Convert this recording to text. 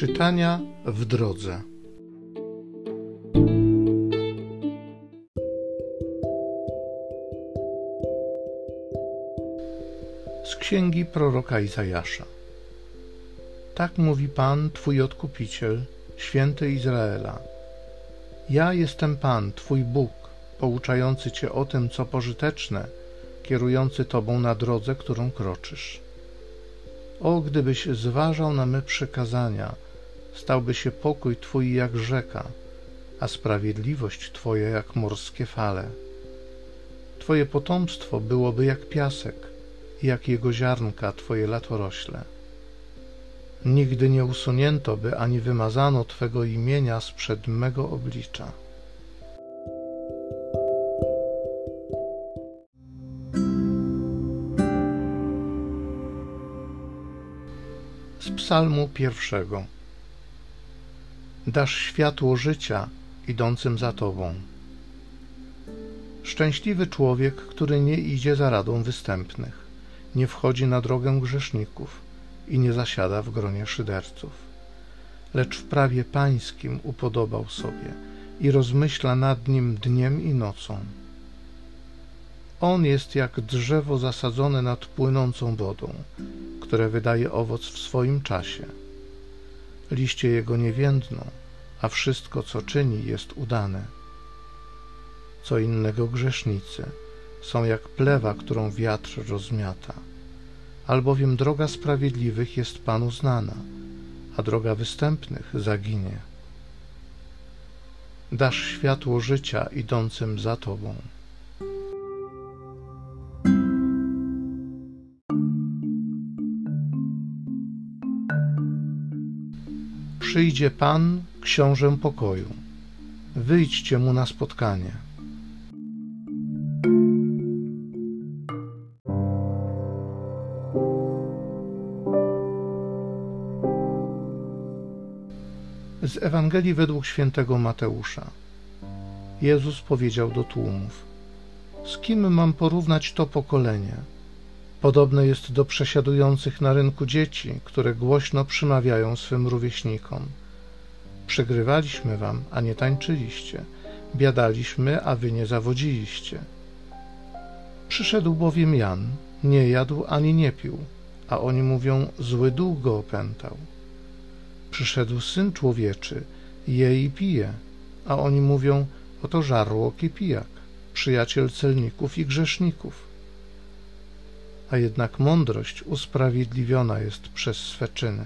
Czytania w drodze. Z księgi proroka Izajasza. Tak mówi Pan, Twój odkupiciel, święty Izraela. Ja jestem Pan, Twój Bóg, pouczający Cię o tym, co pożyteczne, kierujący Tobą na drodze, którą kroczysz. O, gdybyś zważał na me przykazania, stałby się pokój Twój jak rzeka, a sprawiedliwość Twoja jak morskie fale. Twoje potomstwo byłoby jak piasek, jak jego ziarnka Twoje latorośle. Nigdy nie usunięto by ani wymazano Twego imienia sprzed mego oblicza. Z psalmu pierwszego Dasz światło życia idącym za Tobą. Szczęśliwy człowiek, który nie idzie za radą występnych, nie wchodzi na drogę grzeszników i nie zasiada w gronie szyderców, lecz w prawie pańskim upodobał sobie i rozmyśla nad nim dniem i nocą. On jest jak drzewo zasadzone nad płynącą wodą, które wydaje owoc w swoim czasie. Liście jego nie więdną, a wszystko, co czyni, jest udane. Co innego grzesznicy są jak plewa, którą wiatr rozmiata, albowiem droga sprawiedliwych jest Panu znana, a droga występnych zaginie. Dasz światło życia idącym za Tobą. Przyjdzie Pan, książę pokoju. Wyjdźcie mu na spotkanie. Z Ewangelii według świętego Mateusza. Jezus powiedział do tłumów: Z kim mam porównać to pokolenie? Podobne jest do przesiadujących na rynku dzieci, które głośno przymawiają swym rówieśnikom. Przegrywaliśmy wam, a nie tańczyliście. Biadaliśmy, a wy nie zawodziliście. Przyszedł bowiem Jan, nie jadł ani nie pił, a oni mówią, zły duch go opętał. Przyszedł Syn Człowieczy, je i pije, a oni mówią, oto żarłok i pijak, przyjaciel celników i grzeszników a jednak mądrość usprawiedliwiona jest przez swe czyny.